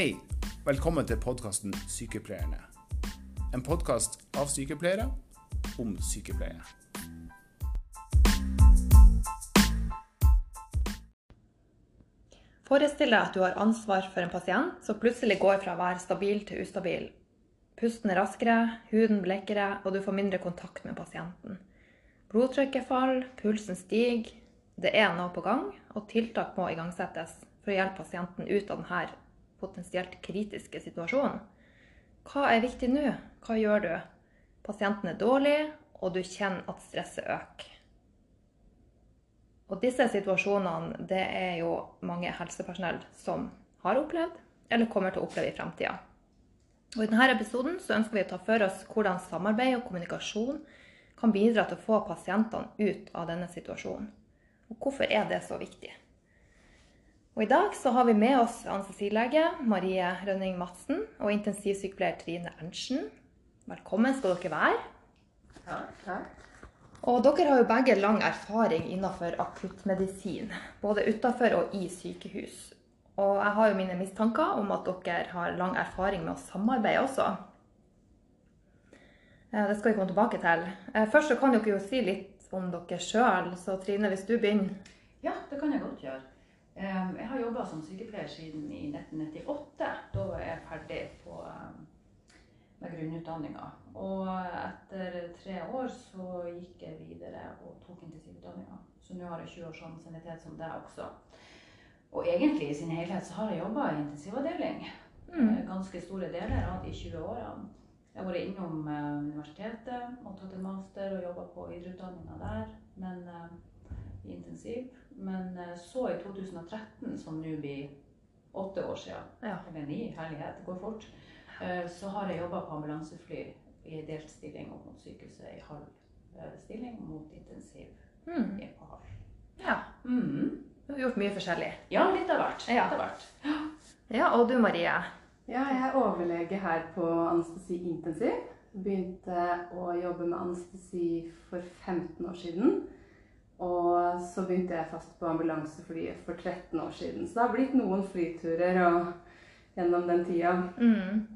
Hei, velkommen til podkasten Sykepleierne. En podkast av sykepleiere om sykepleie. Forestill deg at du har ansvar for en pasient som plutselig går fra å være stabil til ustabil. Pusten er raskere, huden blekkere, og du får mindre kontakt med pasienten. Blodtrykket faller, pulsen stiger. Det er noe på gang, og tiltak må igangsettes for å hjelpe pasienten ut av denne potensielt kritiske situasjonen. Hva er viktig nå? Hva gjør du? Pasienten er dårlig, og du kjenner at stresset øker. Og disse situasjonene det er jo mange helsepersonell som har opplevd, eller kommer til å oppleve i framtida. I denne episoden så ønsker vi å ta for oss hvordan samarbeid og kommunikasjon kan bidra til å få pasientene ut av denne situasjonen. Og hvorfor er det så viktig? Og I dag så har vi med oss anestesilege Marie Rønning Madsen og intensivsykepleier Trine Ernstsen. Velkommen skal dere være. Takk, takk. Og dere har jo begge lang erfaring innenfor akuttmedisin, både utenfor og i sykehus. Og jeg har jo mine mistanker om at dere har lang erfaring med å samarbeide også. Eh, Det skal vi komme tilbake til. Eh, Først så kan dere jo si litt om dere sjøl. Så Trine, hvis du begynner. Ja, det kan jeg godt gjøre. Jeg har jobba som sykepleier siden i 1998. Da var jeg ferdig på, med grunnutdanninga. Og etter tre år så gikk jeg videre og tok intensivutdanninga. Så nå har jeg 20 års ansiennitet som deg også. Og egentlig i sin helhet så har jeg jobba i intensivavdeling. mm. Ganske store deler av de 20 årene. Jeg har vært innom eh, universitetet og tatt en master og jobba på videreutdanninga der. Men eh, i intensiv. Men eh, så i 2013, som nå blir åtte år siden, Ja. eller ni, herlighet, det går fort, eh, så har jeg jobba på ambulansefly i delt stilling opp mot sykehuset i halv eh, stilling mot intensiv Mm. i- på halv. Ja. Mm. Du har gjort mye forskjellig. Ja, litt av hvert. Ja. Litt av hvert. Ja, Og du Marie. Ja, jeg er overlege her på anestesi intensiv. Begynte å jobbe med anestesi for 15 år siden. Og så begynte jeg fast på ambulanseflyet for 13 år siden. Så det har blitt noen flyturer gjennom den tida. Mm.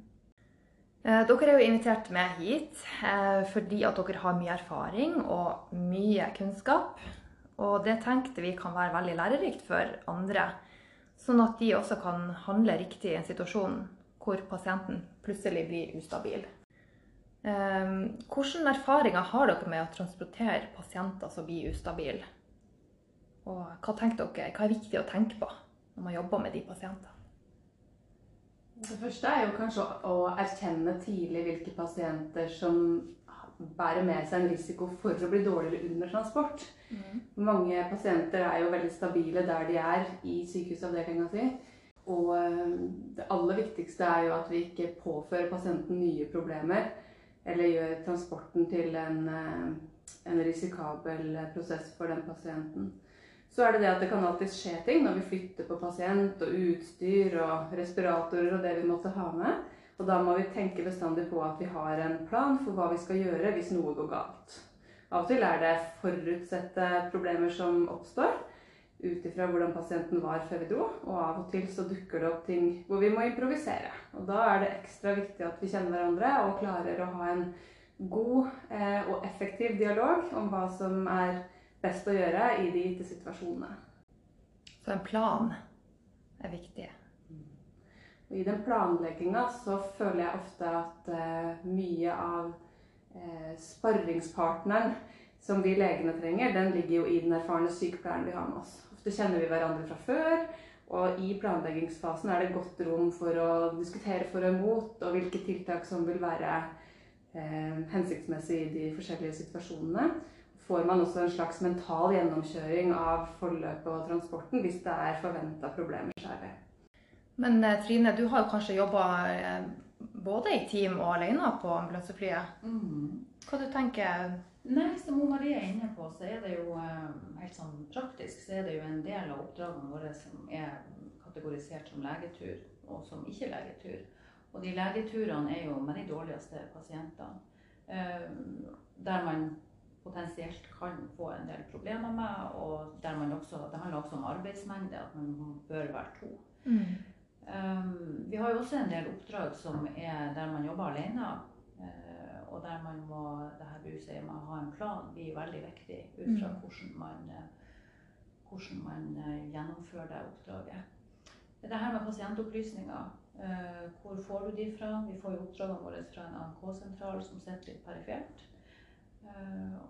Eh, Dere er jo invitert med hit eh, fordi at dere har mye erfaring og mye kunnskap. Og det tenkte vi kan være veldig lærerikt for andre, sånn at de også kan handle riktig i en situasjon hvor pasienten plutselig blir ustabil. Eh, Hvilke erfaringer har dere med å transportere pasienter som blir ustabile? Og hva tenker dere, hva er viktig å tenke på når man jobber med de pasientene? Det første er jo kanskje å, erkjenne tidlig hvilke pasienter som bærer med seg en risiko for å bli dårligere under transport. Mange pasienter er jo veldig stabile der de er i sykehusavdelinga si. Og eh, det aller viktigste er jo at vi ikke påfører pasienten nye problemer. Eller gjør transporten til en, eh, en risikabel prosess for den pasienten. Så er det det at det kan alltid skje ting når vi flytter på pasient og utstyr og respiratorer og det vi måtte ha med. Og da må vi tenke bestandig på at vi har en plan for hva vi skal gjøre hvis noe går galt. Av og til er det forutsette problemer som oppstår ut ifra hvordan pasienten var før vi dro. Og av og til så dukker det opp ting hvor vi må improvisere. Og da er det ekstra viktig at vi kjenner hverandre og klarer å ha en god eh, og effektiv dialog om hva som er best å gjøre i de gitte situasjonene. Så en plan er viktig. Og I den planlegginga så føler jeg ofte at eh, mye av eh, sparringspartneren som vi legene trenger, den ligger jo i den erfarne sykepleieren vi har med oss. Ofte kjenner vi hverandre fra før, og i planleggingsfasen er det godt rom for å diskutere for og imot, og hvilke tiltak som vil være eh, hensiktsmessig i de forskjellige situasjonene. Får man også en slags mental gjennomkjøring av forløpet og transporten hvis det er forventa problemer særlig. Men eh, Trine, du har kanskje jobba både i team og alene på ambulanseflyet. Mm. Hva du tenker Nei, som hun Marie er inne på, så er det jo eh, helt sånn praktisk så er det jo en del av oppdragene våre som er kategorisert som legetur og som ikke legetur. Og de legeturene er jo med de dårligste pasientene. eh, Der man potensielt kan få en del problemer med, og der man også, det handler også om arbeidsmengde, at man bør være to. mm. Um, vi har jo også en del oppdrag som er der man jobber alene. Og der man må det her sier med ha en plan blir veldig viktig ut fra Mm. hvordan man, uh, hvordan man uh, gjennomfører det oppdraget. Det her med pasientopplysninger, uh, hvor får du de fra? Vi får jo oppdragene våre fra en ANK-sentral som sitter litt perifert.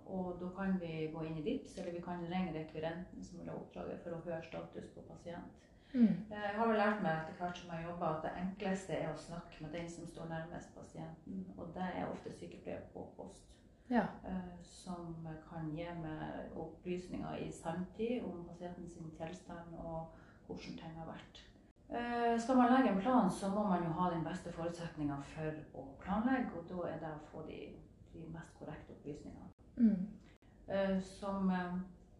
Og da kan vi gå inn i DIPS, eller vi kan ringe rekvirenten som vil ha oppdraget for å høre status på pasient. Mm. Eh, Jeg har vel lært meg etter hvert som jeg jobber at det enkleste er å snakke med den som står nærmest pasienten. Og det er ofte sykepleier på post. Ja. eh, Som kan gi meg opplysninger i sanntid om pasienten sin tilstand og hvordan ting har vært. Eh, Skal man legge en plan, så må man jo ha den beste forutsetninga for å planlegge. Og da er det å få de, de mest korrekte opplysningene. Mm. Som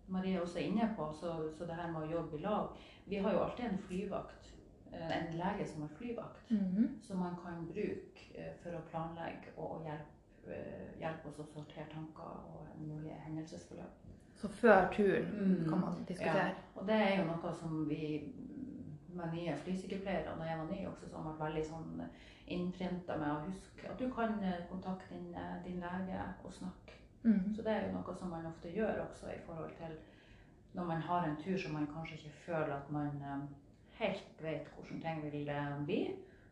Marie også er inne på, så, så det her med å jobbe i lag Vi har jo alltid en flyvakt, eh, en lege som er flyvakt, Mhm. som man kan bruke eh, for å planlegge og hjelpe, eh, hjelpe oss å sortere tanker og mulige hendelsesforløp. Så før turen Mm. kan man diskutere. Ja, og det er jo noe som vi med nye flysykepleiere, og da jeg var ny også, som ble veldig sånn innprinta med å huske at du kan kontakte din, din lege og snakke. Mm. Så det er jo noe som man ofte gjør også i forhold til når man har en tur som man kanskje ikke føler at man eh, helt vet hvordan ting vil eh, bli.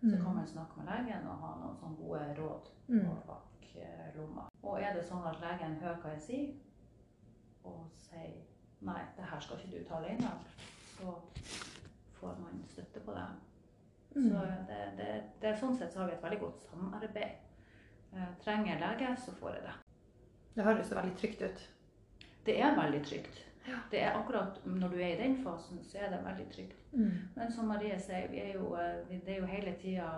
Så kan man snakke med legen og ha noen sånne gode råd Mm. bak eh, lomma. Og er det sånn at legen hører hva jeg sier, og sier nei, det her skal ikke du ta alene, så får man støtte på det. Mm. Så det, det, det, sånn sett så har vi et veldig godt samarbeid. Trenger lege, så får jeg det. Det høres veldig trygt ut. Det er veldig trygt. Ja. Det er akkurat når du er i den fasen, så er det veldig trygt. Mm. Men som Marie sier, vi er jo, eh, det er jo hele tida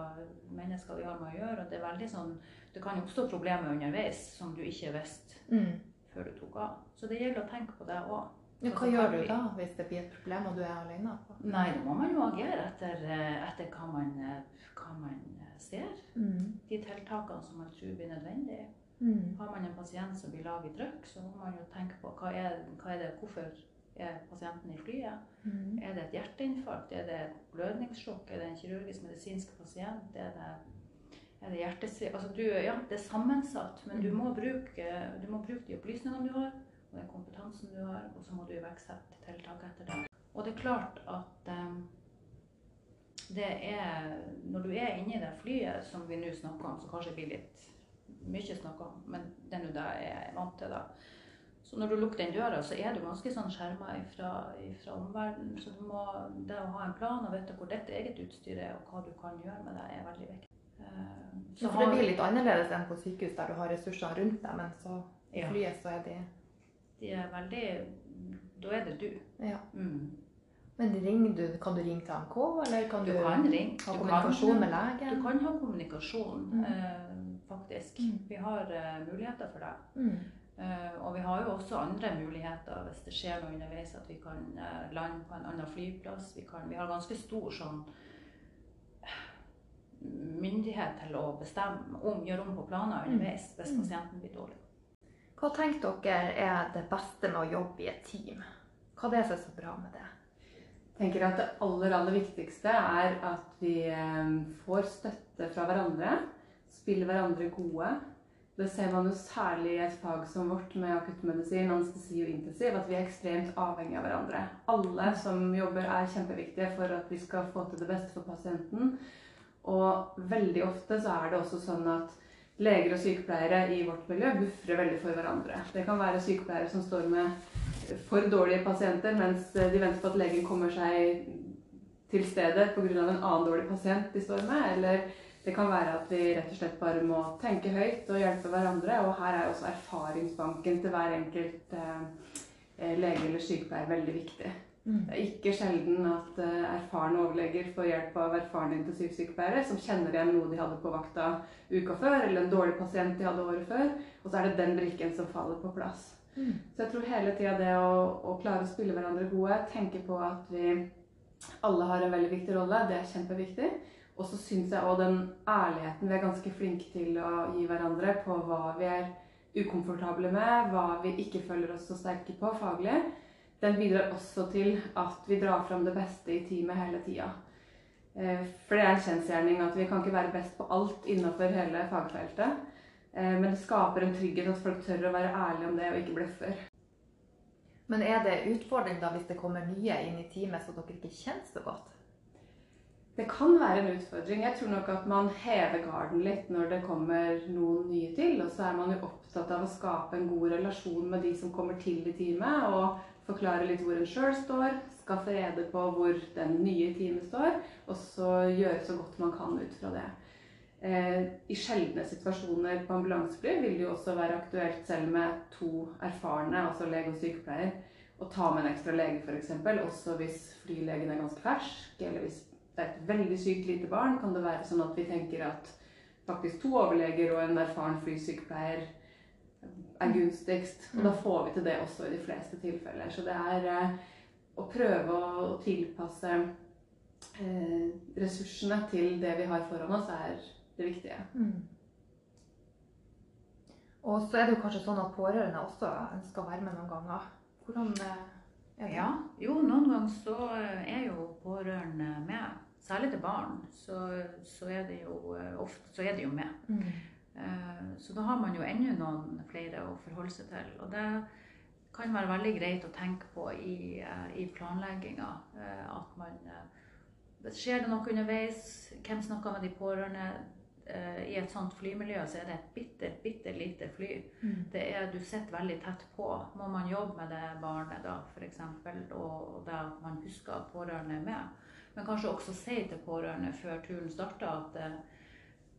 mennesker vi har med å gjøre. Og det er veldig sånn Det kan jo oppstå problemer underveis som du ikke visste Mm. før du tok av. Så det gjelder å tenke på det òg. Ja, hva gjør du da hvis det blir et problem og du er alene? På? Nei, da må man jo agere etter, eh, etter hva man, eh, hva man ser. Mm. De tiltakene som man tror blir nødvendige. Mm. Har man en pasient som blir lav i trykk, så må man jo tenke på hva er, hva er det, hvorfor er pasienten i flyet. Mm. Er det et hjerteinfarkt? Er det et blødningssjokk? Er det en kirurgisk medisinsk pasient? Er det, er det hjertesvikt? Altså du, ja, det er sammensatt, men du må, bruke, du må bruke de opplysningene du har, og den kompetansen du har, og så må du iverksette tiltak etter det. Og det er klart at um, det er Når du er inni det flyet som vi nå snakker om, som kanskje blir litt mye snakka om, men det er nå det jeg er vant til, da. Så når du lukker den døra, så er du ganske sånn skjerma fra, omverdenen. Så du må, det å ha en plan og vite hvor ditt eget utstyr er, og hva du kan gjøre med det, er veldig viktig. Eh, Så for det blir litt annerledes enn på sykehus der du har ressurser rundt deg, men så i flyet så er de De er veldig Da er det du. Ja. Mm. Men ringer du, kan du ringe til AMK, eller kan Du du, kan ringe. ha Du kommunikasjon kan, med legen? Du kan ha kommunikasjon, Mm. Faktisk. Mm. Vi har uh, muligheter for det. Mm. Uh, og vi har jo også andre muligheter hvis det skjer noe underveis, at vi kan uh, lande på en annen flyplass. Vi, kan, vi har ganske stor sånn myndighet til å bestemme om, gjøre om på planer underveis hvis Mm. pasienten blir dårlig. Hva tenker dere er det beste med å jobbe i et team? Hva er det som er så bra med det? Jeg tenker at Det aller aller viktigste er at vi får støtte fra hverandre. Spiller hverandre gode. Det ser man jo særlig i et fag som vårt med akuttmedisin, anestesi og intensiv, at vi er ekstremt avhengige av hverandre. Alle som jobber er kjempeviktige for at vi skal få til det beste for pasienten. Og veldig ofte så er det også sånn at leger og sykepleiere i vårt miljø buffrer veldig for hverandre. Det kan være sykepleiere som står med for dårlige pasienter mens de venter på at legen kommer seg til stedet pga. en annen dårlig pasient de står med. Eller det kan være at vi rett og slett bare må tenke høyt og hjelpe hverandre. Og her er også erfaringsbanken til hver enkelt eh, lege eller sykepleier veldig viktig. Mm. Det er ikke sjelden at eh, erfarne overleger får hjelp av erfarne intensivsykepleiere som kjenner igjen noe de hadde på vakta uka før, eller en dårlig pasient de hadde året før. Og så er det den brikken som faller på plass. Mm. Så jeg tror hele tida det å, å klare å spille hverandre gode, tenke på at vi alle har en veldig viktig rolle, det er kjempeviktig. Og så syns jeg òg den ærligheten vi er ganske flinke til å gi hverandre på hva vi er ukomfortable med, hva vi ikke føler oss så sterke på faglig, den bidrar også til at vi drar fram det beste i teamet hele tida. Eh, for det er en kjensgjerning at vi kan ikke være best på alt innenfor hele fagfeltet. Eh, men det skaper en trygghet at folk tør å være ærlige om det og ikke bløffer. Men er det utfordring da hvis det kommer nye inn i teamet som dere ikke kjenner så godt? Det kan være en utfordring. Jeg tror nok at man hever garden litt når det kommer noen nye til. Og så er man jo opptatt av å skape en god relasjon med de som kommer til i teamet. Og forklare litt hvor en sjøl står. Skaffe rede på hvor den nye teamet står. Og så gjøre så godt man kan ut fra det. Eh, I sjeldne situasjoner på ambulansefly vil det jo også være aktuelt selv med to erfarne, altså lege og sykepleier, å ta med en ekstra lege f.eks. Også hvis flylegen er ganske fersk, eller hvis det er et veldig sykt lite barn, kan det være sånn at vi tenker at faktisk to overleger og en erfaren flysykepleier er gunstigst. Og da mm. får vi til det også i de fleste tilfeller. Så det er eh, å prøve å tilpasse eh, ressursene til det vi har foran oss, er det viktige. Mm. Og så er det jo kanskje sånn at pårørende også ønsker å være med noen ganger. Hvordan eh, er det? Ja, jo, noen ganger så er jo pårørende med særlig til barn, så, så, er det jo eh, ofte så er det jo med. Mm. Uh, så da har man jo enda noen flere å forholde seg til. Og det kan være veldig greit å tenke på i, uh, i planlegginga. At man Skjer det noe underveis? Hvem snakker med de pårørende? I et sånt flymiljø så er det et bitte, bitte lite fly. Mm. Det er, du sitter veldig tett på. Må man jobbe med det barnet, da, f.eks., og, og at man husker at pårørende er med men kanskje også si til pårørende før turen starter at eh,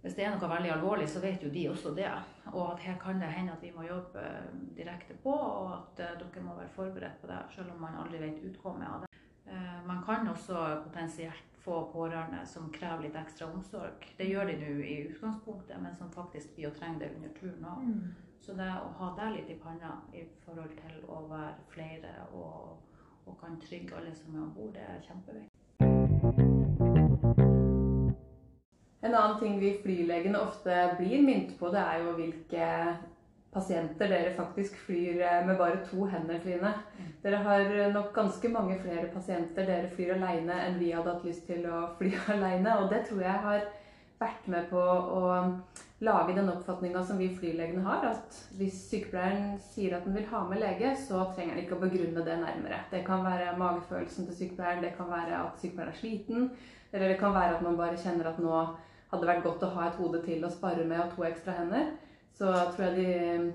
hvis det er noe veldig alvorlig, så vet jo de også det. Og at her kan det hende at vi må jobbe eh, direkte på, og at eh, dere må være forberedt på det, selv om man aldri vet utkommet av det. Eh, man kan også potensielt få pårørende som krever litt ekstra omsorg. Det gjør de nå i utgangspunktet, men som faktisk blir å trenge det under turen òg. Mm. Så det å ha det litt i panna i forhold til å være flere og, og kan trygge alle som er om bord, det er kjempeviktig. En annen ting vi flylegene ofte blir minnet på, det er jo hvilke pasienter dere faktisk flyr eh, med bare to hender, Trine. Dere har nok ganske mange flere pasienter dere flyr alene enn vi hadde hatt lyst til å fly alene. Og det tror jeg har vært med på å lage den oppfatninga som vi flylegene har. At hvis sykepleieren sier at den vil ha med lege, så trenger han ikke å begrunne det nærmere. Det kan være magefølelsen til sykepleieren, det kan være at sykepleieren er sliten, eller det kan være at man bare kjenner at nå hadde vært godt å ha et hode til å spare med og to ekstra hender. Så tror jeg de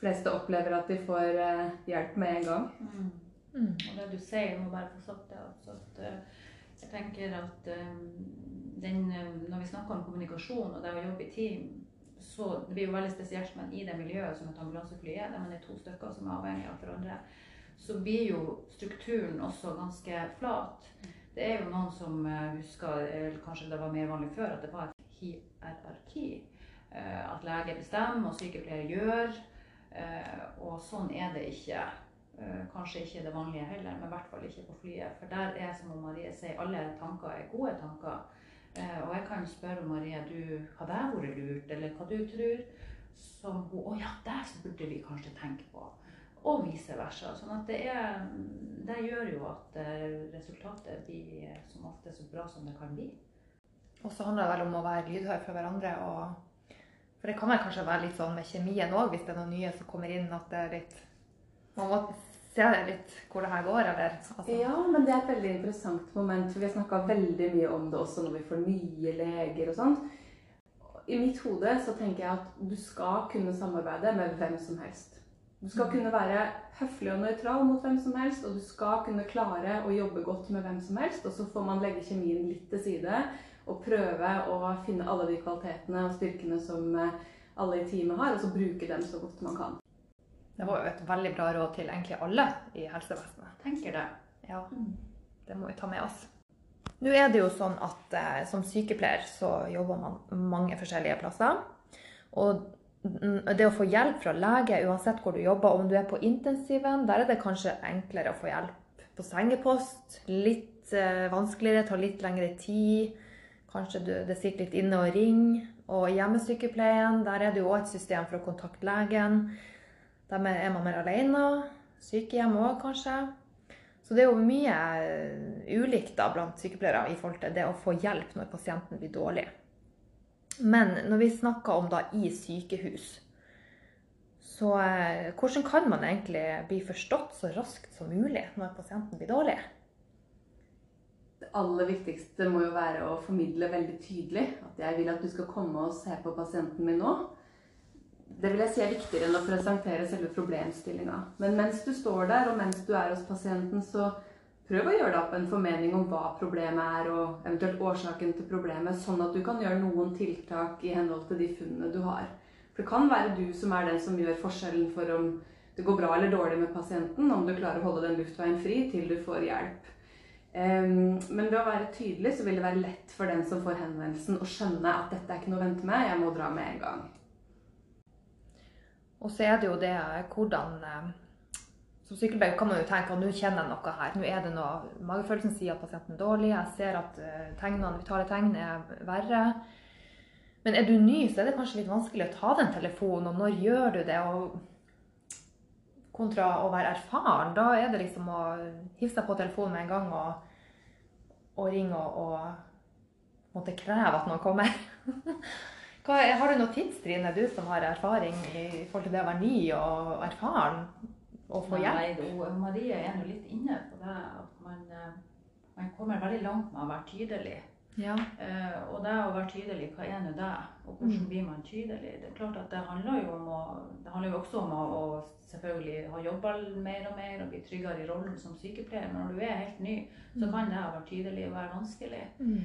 fleste opplever at de får eh, hjelp med en gang. Mm. Mm. Og det du sier, må bare få sagt det. Altså at, uh, jeg tenker at um, den, når vi snakker om kommunikasjon og det å jobbe i team, så det blir jo veldig spesielt, men i det miljøet som et ambulansefly er, der man er to stykker som er avhengig av hverandre, så blir jo strukturen også ganske flat. Det er jo noen som eh, husker, eller kanskje det var mer vanlig før, at det var et hierarki. Eh, at lege bestemmer, og sykepleier gjør. Eh, og sånn er det ikke. Kanskje ikke det vanlige heller, men i hvert fall ikke på flyet. For der er, som Marie sier, alle tanker er gode tanker. Og jeg kan spørre Marie du, hva det vært lurt, eller hva du tror. Som hun Å ja, det burde vi kanskje tenke på og vice versa. Sånn at det, er, det gjør jo at eh, resultatet blir som ofte så bra som det kan bli. Og så handler det vel om å være lydhør for hverandre. Og, for det kan vel kanskje være litt sånn med kjemien òg, hvis det er noen nye som kommer inn, at det er litt Man må se litt hvor det her går, eller? Altså. Ja, men det er et veldig interessant moment. For vi har snakka veldig mye om det også når vi får nye leger og sånt. I mitt hode så tenker jeg at du skal kunne samarbeide med hvem som helst. Du skal kunne være høflig og nøytral mot hvem som helst, og du skal kunne klare å jobbe godt med hvem som helst. Og så får man legge kjemien litt til side og prøve å finne alle de kvalitetene og styrkene som eh, alle i teamet har, og så bruke dem så godt man kan. Det var jo et veldig bra råd til egentlig alle i helsevesenet. Tenker det. Ja, det må vi ta med oss. Nå er det jo sånn at eh, som sykepleier så jobber man mange forskjellige plasser. Og det å få hjelp fra lege uansett hvor du jobber, om du er på intensiven, der er det kanskje enklere å få hjelp på sengepost. Litt eh, vanskeligere, tar litt lengre tid. Kanskje du, det sitter litt inne og ringer. Og i hjemmesykepleien der er det jo òg et system for å kontakte legen. Der er man mer alene. Sykehjem òg, kanskje. Så det er jo mye ulikt da blant sykepleiere i forhold til det å få hjelp når pasienten blir dårlig. Men når vi snakker om da i sykehus, så eh, hvordan kan man egentlig bli forstått så raskt som mulig når pasienten blir dårlig? Det aller viktigste må jo være å formidle veldig tydelig at jeg vil at du skal komme og se på pasienten min nå. Det vil jeg si er viktigere enn å presentere selve problemstillinga. Men mens du står der, og mens du er hos pasienten, så prøv å gjøre deg opp en formening om hva problemet er, og eventuelt årsaken til problemet, sånn at du kan gjøre noen tiltak i henhold til de funnene du har. For det kan være du som er den som gjør forskjellen for om det går bra eller dårlig med pasienten, om du klarer å holde den luftveien fri til du får hjelp. Men ved å være tydelig så vil det være lett for den som får henvendelsen, å skjønne at dette er ikke noe å vente med, jeg må dra med en gang. Og så er det jo det hvordan eh, Som sykepleier kan man jo tenke at nå kjenner jeg noe her. Nå er det noe Magefølelsen sier at pasienten er dårlig. Jeg ser at eh, tegnene, vitale tegn er verre. Men er du ny, så er det kanskje litt vanskelig å ta den telefonen. Og når gjør du det? Og kontra å være erfaren, da er det liksom å hive seg på telefonen med en gang og, og ringe og, og måtte kreve at noen kommer. Hva, har du noen tidstrinn, du som har erfaring i forhold til det å være ny og erfaren og få hjelp? Nei, Marie er nå litt inne på det at man, eh, man, kommer veldig langt med å være tydelig. Ja. Uh, og det å være tydelig, hva er nå det? Og hvordan mm. blir man tydelig? Det er klart at det handler jo, om å, det handler jo også om å, å selvfølgelig ha jobba mer og mer og bli tryggere i rollen som sykepleier. Men når du er helt ny, så mm. kan det å være tydelig være vanskelig. Mm.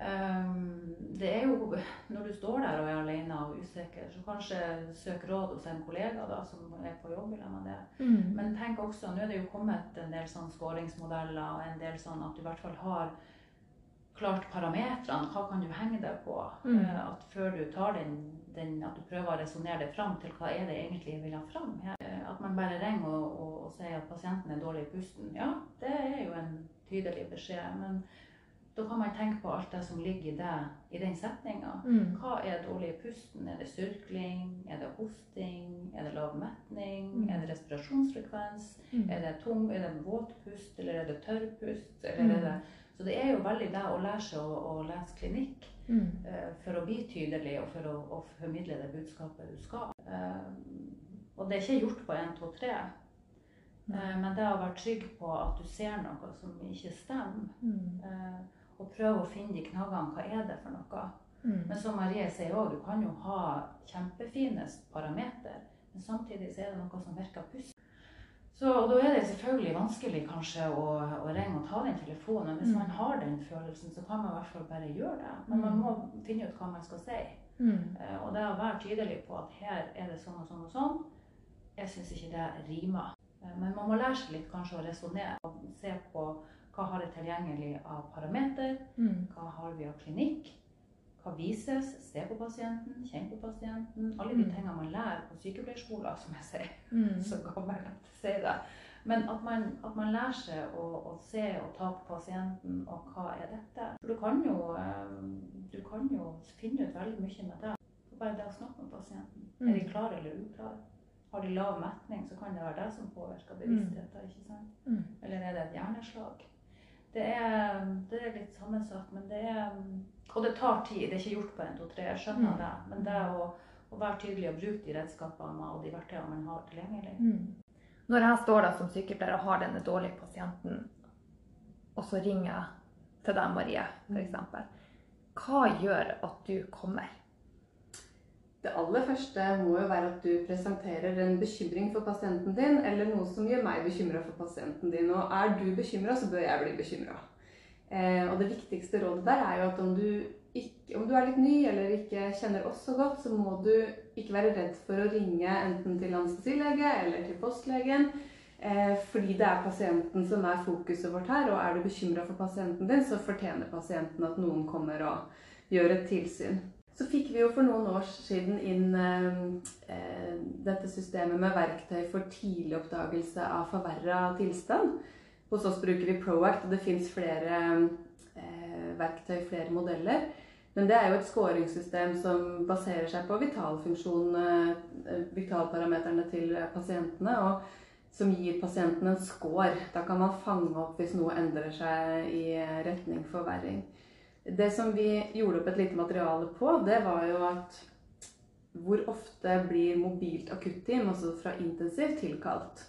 Um, det er jo når du står der og er alene og usikker, så kanskje søk råd hos en kollega da, som er på jobb. Eller med det. Mm. Men tenk også, nå er det jo kommet en del sånn skåringsmodeller og en del sånn at du i hvert fall har klart parametrene. Hva kan du henge deg på? Mm. Uh, at før du tar den, den at du prøver å resonnere det fram til hva er det egentlig jeg vil ha fram. Uh, at man bare ringer og, og, og, sier at pasienten er dårlig i pusten. Ja, det er jo en tydelig beskjed. men da kan man tenke på alt det som ligger i det, i den setninga. Mm. Hva er dårlig i pusten? Er det surkling? Er det hosting? Er det lav metning? Mm. Er det respirasjonsfrekvens? Mm. Er det tung? Er det våt pust? Eller er det tørr pust? Eller er det mm. så det er jo veldig det å lære seg å, å lese klinikk uh, for å bli tydelig og for å, å, formidle det budskapet du skal. Uh, og det er ikke gjort på 1, 2, 3. Uh, men det å være trygg på at du ser noe som ikke stemmer. Mm og prøve å finne de knaggene. Hva er det for noe? Mm. Men som Marie sier òg, du kan jo ha kjempefine parameter, men samtidig så er det noe som virker pussig. Så, og Da er det selvfølgelig vanskelig kanskje å, å, ringe og ta den telefonen. Men hvis mm. man har den følelsen, så kan man i hvert fall bare gjøre det. Men man mm. må finne ut hva man skal si. Mm. Uh, og det å være tydelig på at her er det sånn og sånn og sånn, jeg syns ikke det rimer. Uh, men man må lære seg litt kanskje å resonnere og se på hva har det tilgjengelig av parameter? Mm. Hva har vi av klinikk? Hva vises? Se på pasienten, kjenn på pasienten. Alle de mm. tingene man lærer på sykepleierskolen, som jeg sier. Mm. Så gammel at jeg sier det. Men at man, at man, lærer seg å, å, se og ta på pasienten, og hva er dette? For du kan jo, eh, du kan jo finne ut veldig mye med det. Bare det å snakke med pasienten. Mm. Er de klare eller uklare? Har de lav metning, så kan det være det som påvirker bevisstheten. ikke sant? Mm. Eller er det et hjerneslag? Det er, det er, litt sammensatt, men det er Og det tar tid. Det er ikke gjort på en, to, tre. Jeg skjønner mm. det. Men det å, å, være tydelig og bruke de redskapene og de verktøyene man har tilgjengelig. Mm. Når jeg står da som sykepleier og har denne dårlige pasienten, og så ringer jeg til deg, Marie, f.eks. Mm. Hva gjør at du kommer? Det aller første må jo være at du presenterer en bekymring for pasienten din, eller noe som gjør meg bekymra for pasienten din. Og er du bekymra, så bør jeg bli bekymra. Eh, og det viktigste rådet der er jo at om du, ikke, om du er litt ny eller ikke kjenner oss så godt, så må du ikke være redd for å ringe enten til anestesilege eller til postlegen. Eh, fordi det er pasienten som er fokuset vårt her. Og er du bekymra for pasienten din, så fortjener pasienten at noen kommer og gjør et tilsyn. Så fikk vi jo for noen år siden inn eh, eh, dette systemet med verktøy for tidlig oppdagelse av forverra tilstand. Hos oss bruker vi Proact, og det fins flere eh, verktøy, flere modeller. Men det er jo et skåringssystem som baserer seg på eh, vitalparameterne til pasientene. Og som gir pasienten en score. Da kan man fange opp hvis noe endrer seg i retning forverring. Det som vi gjorde opp et lite materiale på, det var jo at hvor ofte blir mobilt akutteam, altså fra intensiv, tilkalt?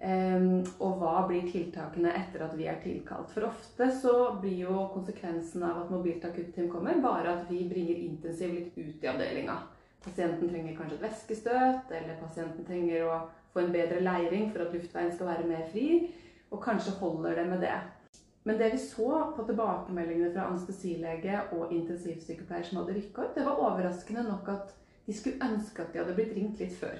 Um, og hva blir tiltakene etter at vi er tilkalt? For ofte så blir jo konsekvensen av at mobilt akutteam kommer, bare at vi bringer intensiv litt ut i avdelinga. Pasienten trenger kanskje et væskestøt, eller pasienten trenger å få en bedre leiring for at luftveien skal være mer fri, og kanskje holder det med det. Men det vi så på tilbakemeldingene fra anestesilege og intensivsykepleier som hadde rykka ut, det var overraskende nok at de skulle ønske at de hadde blitt ringt litt før.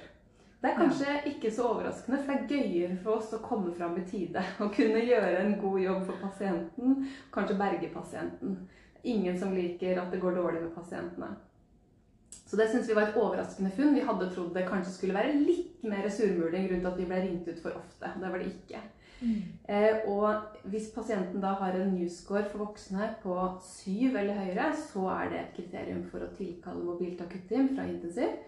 Det er kanskje ikke så overraskende, for det er gøyere for oss å komme fram i tide og kunne gjøre en god jobb for pasienten, kanskje berge pasienten. Ingen som liker at det går dårlig med pasientene. Så det syns vi var et overraskende funn. Vi hadde trodd det kanskje skulle være litt mer surmuling rundt at vi ble ringt ut for ofte. Det var det ikke. Mm. Eh, og hvis pasienten da har en newscore for voksne på syv eller høyere, så er det et kriterium for å tilkalle mobilt akutteam fra intensiv.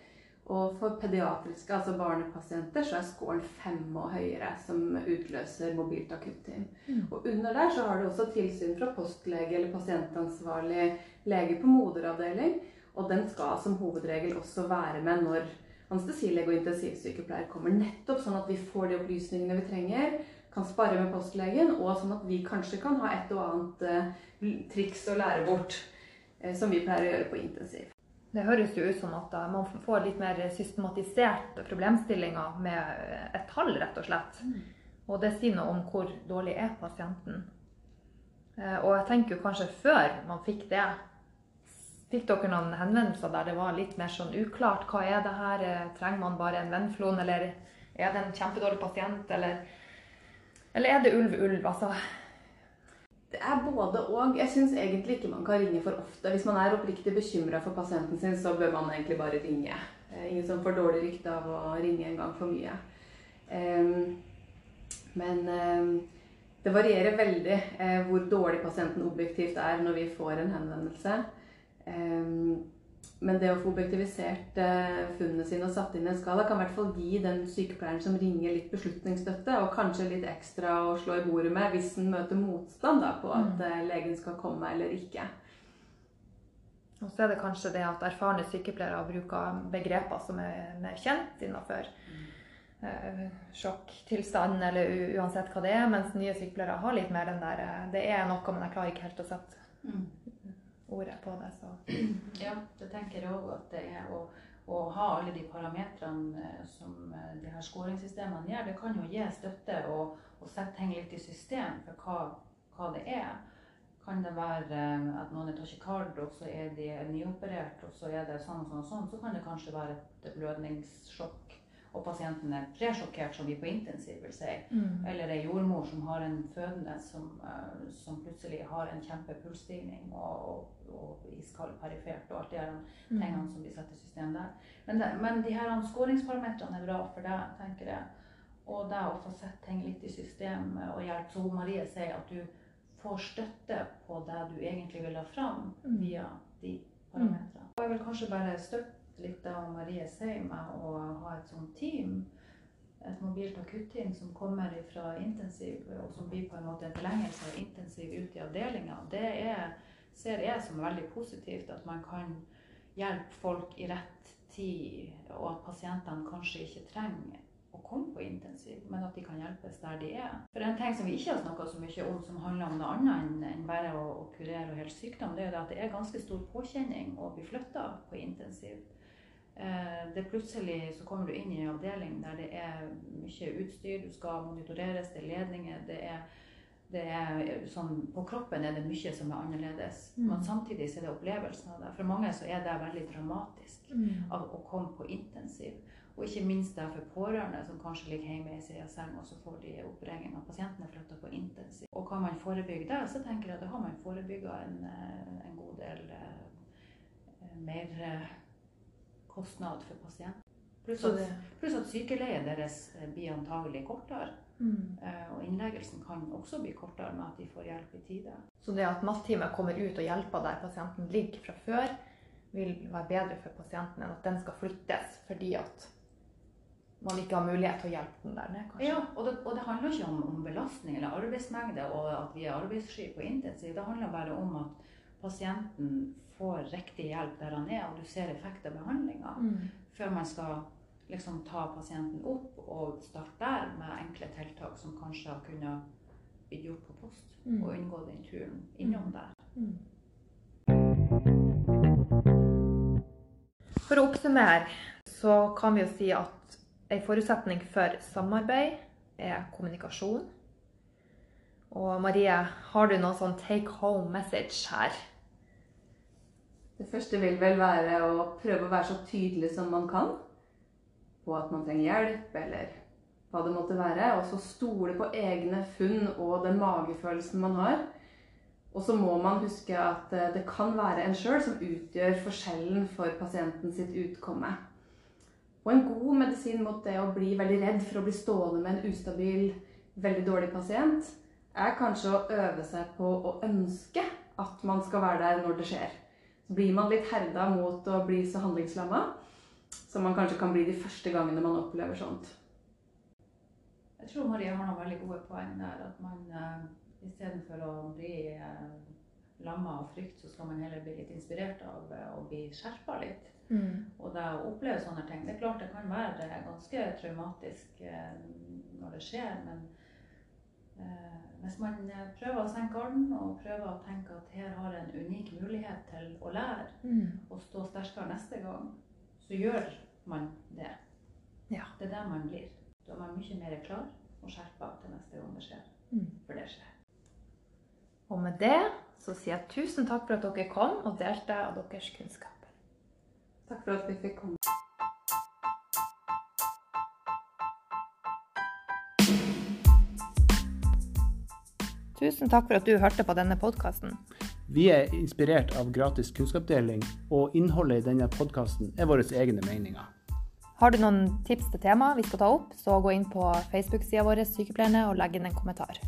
Og for pediatriske, altså barnepasienter, så er scoren fem og høyere, som utløser mobilt akutteam. Mm. Og under der så har du også tilsyn fra postlege eller pasientansvarlig lege på moderavdeling. Og den skal som hovedregel også være med når anestesilege og intensivsykepleier kommer. Nettopp sånn at vi får de opplysningene vi trenger, kan spare med postlegen, og sånn at vi kanskje kan ha et og annet uh, triks å lære bort, uh, som vi pleier å gjøre på intensiv. Det høres jo ut som at uh, man får litt mer systematiserte problemstillinger med et tall, rett og slett. Mm. Og det sier noe om hvor dårlig er pasienten. Og jeg tenker jo kanskje før man fikk det, Fikk dere noen henvendelser der det var litt mer sånn uklart? Hva er det her? Trenger man bare en vennflon, eller er det en kjempedårlig pasient, eller eller er det ulv-ulv, altså? Det er både og. Jeg syns egentlig ikke man kan ringe for ofte. Hvis man er oppriktig bekymra for pasienten sin, så bør man egentlig bare ringe. Ingen som får dårlig rykte av å ringe en gang for mye. Men det varierer veldig eh, hvor dårlig pasienten objektivt er når vi får en henvendelse. Men det å få objektivisert eh, funnene sine og satt inn i en skala kan i hvert fall gi den sykepleieren som ringer, litt beslutningsstøtte, og kanskje litt ekstra å slå i bordet med hvis den møter motstand da, på at mm. Eh, legen skal komme eller ikke. Og så er det kanskje det at erfarne sykepleiere bruker begreper som er mer kjent innenfor mm. eh, sjokktilstand eller uansett hva det er, mens nye sykepleiere har litt mer den der eh, Det er noe, men jeg klarer ikke helt å sette mm ordet på det. Så. Ja, det tenker jeg òg at det er å, å, ha alle de parametrene eh, som eh, de her skåringssystemene gjør. Det kan jo gi støtte og, og sette ting litt i system for hva, hva, det er. Kan det være eh, at noen er tachykard, og så er de nyoperert, og så er det sånn og sånn, og sånn, så kan det kanskje være et blødningssjokk og pasienten er presjokkert, som vi på intensiv vil si. Mm. Eller ei jordmor som har en fødende som, uh, som plutselig har en kjempepulsstigning og, og, og iskald perifert og alt her mm. tingene som blir satt i system der. Men, det, men de her skåringsparametrene er bra for deg, tenker jeg. Og det å få sett ting litt i system og hjelpe. Så Marie sier at du får støtte på det du egentlig vil ha fram mm. via de parametrene. Og jeg vil kanskje bare støtte litt av Marie sier å ha et sånt team, et mobilt akutteam som kommer fra intensiv, og som blir på en måte en forlengelse av intensiv ut i avdelinga, det er, ser jeg som veldig positivt. At man kan hjelpe folk i rett tid, og at pasientene kanskje ikke trenger å komme på intensiv, men at de kan hjelpes der de er. For En ting som vi ikke har snakka så mye om, som handler om noe annet enn bare å, å kurere og helt sykdom, det er at det er ganske stor påkjenning å bli flytta på intensiv. Eh, det plutselig så kommer du inn i en avdeling der det er mye utstyr, du skal monitoreres, det er ledninger, det er, det er sånn, På kroppen er det mye som er annerledes. Mm. Men samtidig så er det opplevelsen av det. For mange så er det veldig dramatisk mm. av å komme på intensiv. Og ikke minst det for pårørende som kanskje ligger hjemme i sin seng, og så får de oppregning av pasienten er flytta på intensiv. Og kan man forebygge det, så tenker jeg at da har man forebygga en, eh, en, god del mer kostnad for pasienten. Pluss at, plus at sykeleien deres eh, blir antagelig kortere. Mm. Eh, og innleggelsen kan også bli kortere med at de får hjelp i tide. Så det at natteamet kommer ut og hjelper der pasienten ligger fra før, vil være bedre for pasienten enn at den skal flyttes fordi at man ikke har mulighet til å hjelpe den der nede, kanskje. Ja, og det, og det handler ikke om, om belastning eller arbeidsmengde og at vi er arbeidssky på intensiv. Det handler bare om at pasienten får riktig hjelp der han er, og du ser effekt av behandlinga. Mm. Før man skal liksom ta pasienten opp og starte der med enkle tiltak som kanskje har kunnet blitt gjort på post. Mm. Og unngå den turen innom der. Mm. For å oppsummere så kan vi jo si at en forutsetning for samarbeid er kommunikasjon. Og Marie, har du noen sånn take home message her? Det første vil vel være å prøve å være så tydelig som man kan på at man trenger hjelp, eller hva det måtte være. Og så stole på egne funn og den magefølelsen man har. Og så må man huske at eh, det kan være en sjøl som utgjør forskjellen for pasienten sitt utkomme. Og en god medisin mot det å bli veldig redd for å bli stående med en ustabil, veldig dårlig pasient, er kanskje å øve seg på å ønske at man skal være der når det skjer. Så blir man litt herda mot å bli så handlingslamma som man kanskje kan bli de første gangene man opplever sånt. Jeg tror Marie har noen veldig gode poeng der. At man uh, istedenfor å bli uh, lamma av frykt, så skal man heller bli litt inspirert av uh, å bli skjerpa litt. Mm. Og det å oppleve sånne ting Det er klart det kan være ganske traumatisk når det skjer, men hvis man prøver å senke orden og prøver å tenke at her har jeg en unik mulighet til å lære Mm. og stå sterkere neste gang, så gjør man det. Ja. Det er der man blir. Da er man mye mer klar og skjerpa til neste gang det skjer. Mm. For det skjer. Og med det så sier jeg tusen takk for at dere kom og delte av deres kunnskap. Takk for at vi fikk komme. Tusen takk for at du hørte på denne podkasten. Vi er inspirert av gratis kunnskapsdeling, og innholdet i denne podkasten er våre egne meninger. Har du noen tips til tema vi skal ta opp, så gå inn på Facebook-sida vår Sykepleierne og legg inn en kommentar.